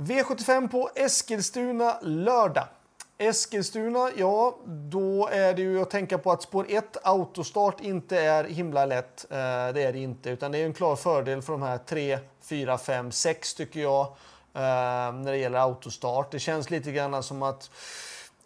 V75 på Eskilstuna lördag. Eskilstuna, ja, då är det ju att tänka på att spår 1 autostart inte är himla lätt. Eh, det är det inte, utan det är en klar fördel för de här 3, 4, 5, 6 tycker jag eh, när det gäller autostart. Det känns lite grann som att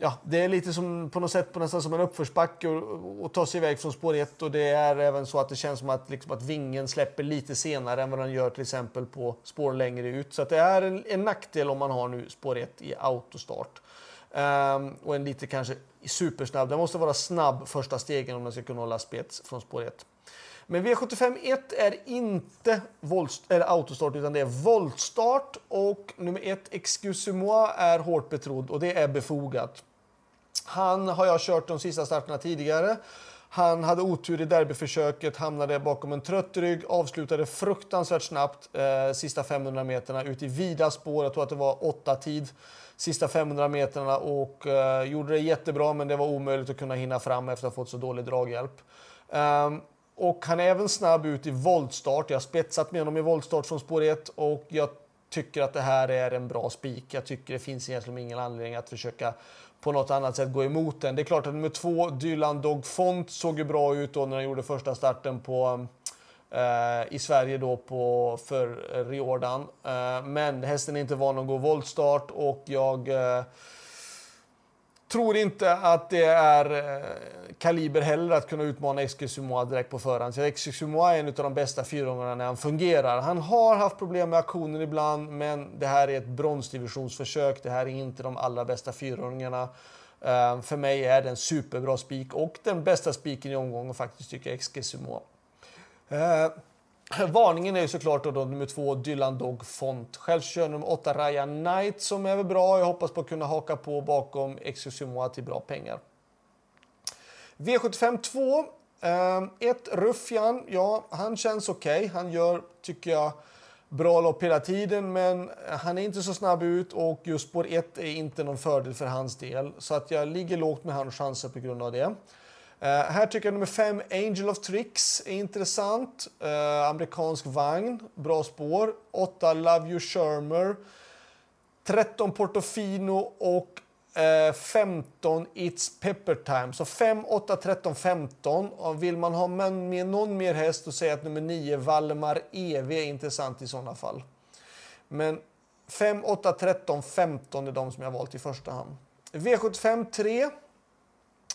Ja, det är lite som på något sätt på nästan som en uppförsbacke och, och ta sig iväg från spår 1 och det är även så att det känns som att, liksom, att vingen släpper lite senare än vad den gör till exempel på spår längre ut. Så att det är en, en nackdel om man har nu spår 1 i autostart. Um, och en lite kanske supersnabb. Den måste vara snabb första stegen om den ska kunna hålla spets från spår 1. Men V75 1 är inte volt, eller autostart utan det är voltstart och nummer 1 excusez-moi är hårt betrodd och det är befogat. Han har jag kört de sista starterna tidigare. Han hade otur i derbyförsöket, hamnade bakom en trött rygg, avslutade fruktansvärt snabbt eh, sista 500 meterna ut i vida spår. Jag tror att det var åtta tid sista 500 meterna och eh, gjorde det jättebra men det var omöjligt att kunna hinna fram efter att ha fått så dålig draghjälp. Um, och han är även snabb ut i voltstart. Jag har spetsat med honom i voltstart från spår 1 och jag tycker att det här är en bra spik. Jag tycker det finns egentligen ingen anledning att försöka på något annat sätt gå emot den. Det är klart att nummer två, Dylan Dog Font, såg ju bra ut då när han gjorde första starten på eh, i Sverige då på, för eh, Riordan. Eh, men hästen är inte van att gå voltstart och jag eh, tror inte att det är eh, kaliber heller att kunna utmana Eskilsumua direkt på förhand. Eskilsumua är en av de bästa fyrgångarna när han fungerar. Han har haft problem med aktionen ibland, men det här är ett bronsdivisionsförsök. Det här är inte de allra bästa fyrgångarna. Eh, för mig är det en superbra spik och den bästa spiken i omgången faktiskt tycker jag Eskilsumua. Eh, Varningen är ju såklart då, då nummer två, Dylan Dog Font. Själv kör nummer åtta, Raya Knight, som är väl bra. Jag hoppas på att kunna haka på bakom Exosumoa till bra pengar. V75 2. Eh, ett Ruffian, ja, han känns okej. Okay. Han gör, tycker jag, bra lopp hela tiden, men han är inte så snabb ut och just spår 1 är inte någon fördel för hans del. Så att jag ligger lågt med hans chanser på grund av det. Uh, här tycker jag nummer 5, Angel of Tricks, är intressant. Uh, amerikansk vagn, bra spår. 8, Love You Shermer. 13, Portofino och eh, uh, 15, It's Pepper Time. Så 5, 8, 13, 15. Och vill man ha med någon mer häst och säga att nummer 9, Valdemar EV, är intressant i sådana fall. Men 5, 8, 13, 15 är de som jag valt i första hand. V75 3.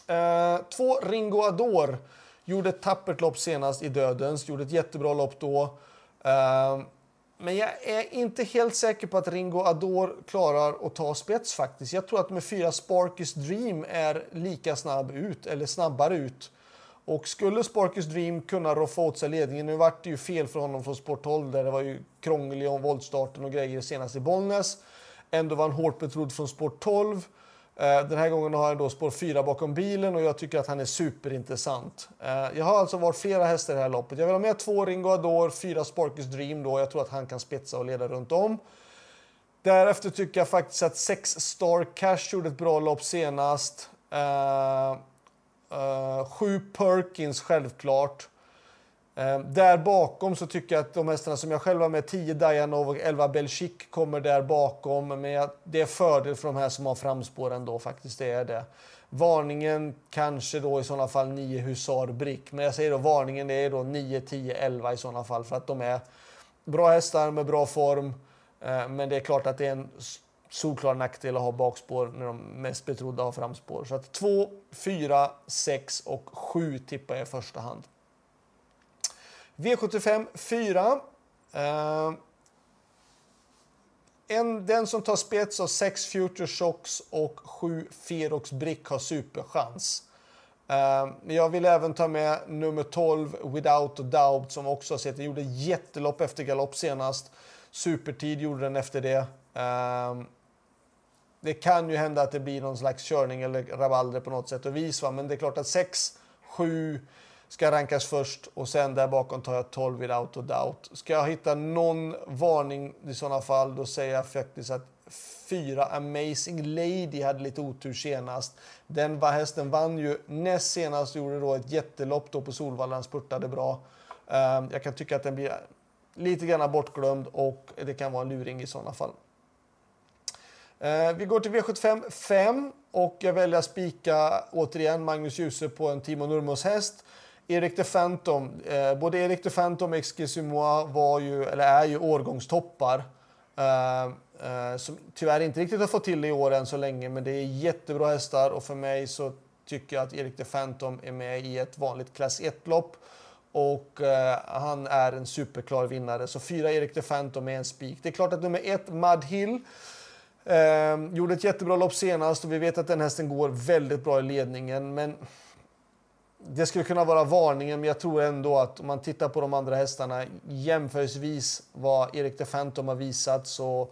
Eh, två, Ringo Ador. Gjorde ett tappert lopp senast i Dödens, gjorde ett jättebra lopp då. Eh, men jag är inte helt säker på att Ringo Ador klarar att ta spets faktiskt. Jag tror att med fyra Sparkys Dream är lika snabb ut, eller snabbare ut. Och skulle Sparkys Dream kunna roffa åt sig ledningen, nu vart det ju fel för honom från sporthåll 12 där det var ju krånglig om voltstarten och grejer senast i Bollnäs. Ändå var han hårt betrodd från sport 12. Eh, den här gången har han då spår 4 bakom bilen och jag tycker att han är superintressant. Eh, jag har alltså varit flera hästar i det här loppet. Jag vill ha med två Ringo Ador, fyra Sparkers Dream då. Jag tror att han kan spetsa och leda runt om. Därefter tycker jag faktiskt att 6 Star Cash gjorde ett bra lopp senast. Eh, 7 Perkins självklart. Ehm, där bakom så tycker jag att de hästarna som jag själv har med, 10 Dianov och 11 Belchik kommer där bakom. Men det är fördel för de här som har framspår ändå faktiskt, det är det. Varningen kanske då i sådana fall 9 Husar Brick. Men jag säger då varningen det är då 9, 10, 11 i sådana fall för att de är bra hästar med bra form. Ehm, men det är klart att det är en solklar nackdel att ha bakspår när de mest betrodda har framspår. Så att 2, 4, 6 och 7 tippar jag i första hand. V75 4. Uh, eh, en, den som tar spets av 6 Future Shocks och 7 Ferox Brick har superchans. Uh, jag vill även ta med nummer 12 Without a Doubt som också har sett, den gjorde jättelopp efter galopp senast. Supertid gjorde den efter det. Uh, det kan ju hända att det blir någon slags körning eller rabalder på något sätt och vis, va? men det är klart att 6, 7, ska rankas först och sen där bakom tar jag 12 without a doubt. Ska jag hitta någon varning i sådana fall då säger jag faktiskt att fyra Amazing Lady hade lite otur senast. Den var, hästen vann ju näst senast och gjorde då ett jättelopp då på Solvalla. Den spurtade bra. Ehm, jag kan tycka att den blir lite grann bortglömd och det kan vara en luring i sådana fall. Ehm, vi går till V75 5 och jag väljer att spika återigen Magnus Djuse på en Timo Nurmos häst. Erik de Phantom, eh, både Erik de Phantom och Moi var ju, eller är ju årgångstoppar. Eh, eh, som tyvärr inte riktigt har fått till det i år än så länge, men det är jättebra hästar och för mig så tycker jag att Erik de Phantom är med i ett vanligt klass 1-lopp. Och eh, han är en superklar vinnare. Så fyra Erik de Phantom är en spik. Det är klart att nummer ett, Mud Hill, eh, gjorde ett jättebra lopp senast och vi vet att den hästen går väldigt bra i ledningen. Men det skulle kunna vara varningen, men jag tror ändå att om man tittar på de andra hästarna jämförelsevis vad Erik de Phantom har visat så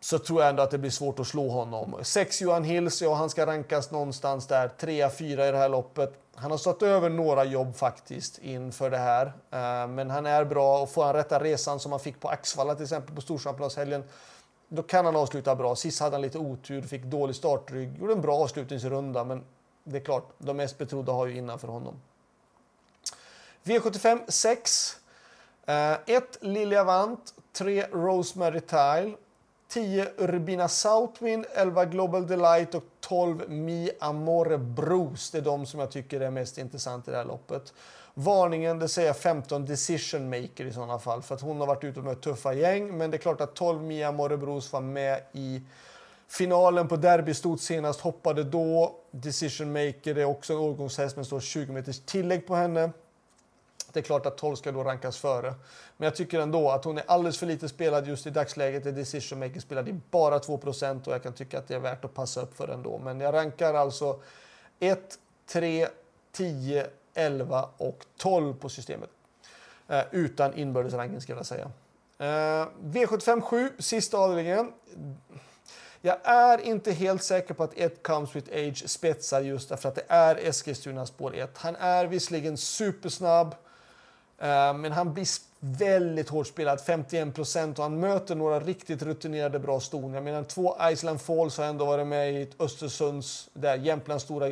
så tror jag ändå att det blir svårt att slå honom. Sex Johan Hills, ja han ska rankas någonstans där, 3-4 i det här loppet. Han har stått över några jobb faktiskt inför det här. Eh, men han är bra och får han rätta resan som han fick på Axvalla till exempel på Storchampionatshelgen då kan han avsluta bra. Sist hade han lite otur, fick dålig startrygg, gjorde en bra avslutningsrunda men det är klart, de mest betrodda har ju innanför honom. V75 6. 1 Lilja Vant, 3 Rosemary Tile, 10 Urbina Southwind, 11 Global Delight och 12 Mi Amore Bruce. Det är de som jag tycker är mest intressant i det här loppet. Varningen, det säger 15 Decision Maker i sådana fall, för att hon har varit ute med tuffa gäng. Men det är klart att 12 Mi Amore Bruce var med i finalen på Derby stod senast, hoppade då. Decision Maker är också en årgångshäst, men står 20 meters tillägg på henne. Det är klart att 12 ska då rankas före. Men jag tycker ändå att hon är alldeles för lite spelad just i dagsläget. Det decision maker spelad i bara 2% och jag kan tycka att det är värt att passa upp för ändå. Men jag rankar alltså 1, 3, 10, 11 och 12 på systemet. Eh, utan inbördesranking ska jag säga. Eh, V75 7, sista avdelningen. Jag är inte helt säker på att ett Comes with Age spetsar just därför att det är Eskilstuna spår 1. Han är visserligen supersnabb. Eh, men han blir väldigt hårt spelad, 51 procent, och han möter några riktigt rutinerade bra ston. Jag menar, två Island Falls har ändå varit med i Östersunds, där Jämtlands stora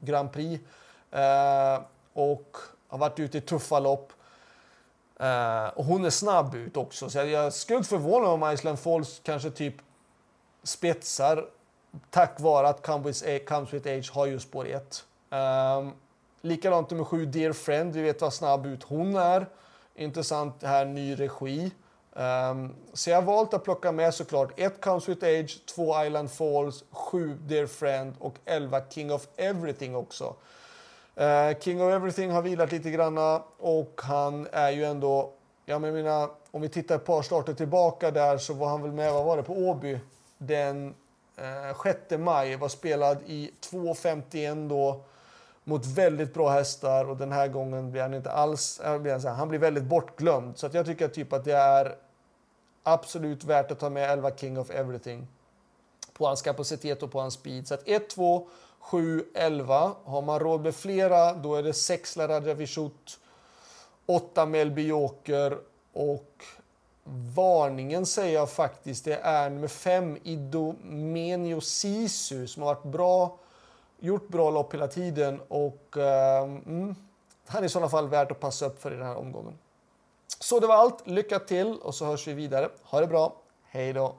Grand Prix. Eh, och har varit ute i tuffa lopp. Uh, och hon är snabb ut också, så jag skulle inte förvåna om Island Falls kanske typ spetsar tack vare att Comes with Age har just spår 1. Ehm, likadant nummer 7, Dear Friend. Vi vet vad snabb ut hon är. Intressant här, ny regi. Um, så jag har valt att plocka med såklart 1, Comes With Age, 2, Island Falls, 7, Dear Friend och elva King of Everything också. Uh, King of Everything har vilat lite granna och han är ju ändå, jag menar, om vi tittar ett par starter tillbaka där så var han väl med, vad var det, på Åby den eh, 6 maj, var spelad i 2.51 då mot väldigt bra hästar och den här gången blir han inte alls, eh, han blir väldigt bortglömd. Så jag tycker typ att det är absolut värt att ta med 11 King of Everything på hans kapacitet och på hans speed. Så att 1, 2, 7, 11. Har man råd med flera, då är det 6 Laradja Vishut, 8 Melby Joker och varningen säger jag faktiskt, det är nummer 5 Idomenio Sisu som har varit bra gjort bra lopp hela tiden och uh, mm, han är i sådana fall värd att passa upp för i den här omgången. Så det var allt. Lycka till och så hörs vi vidare. Ha det bra. Hej då!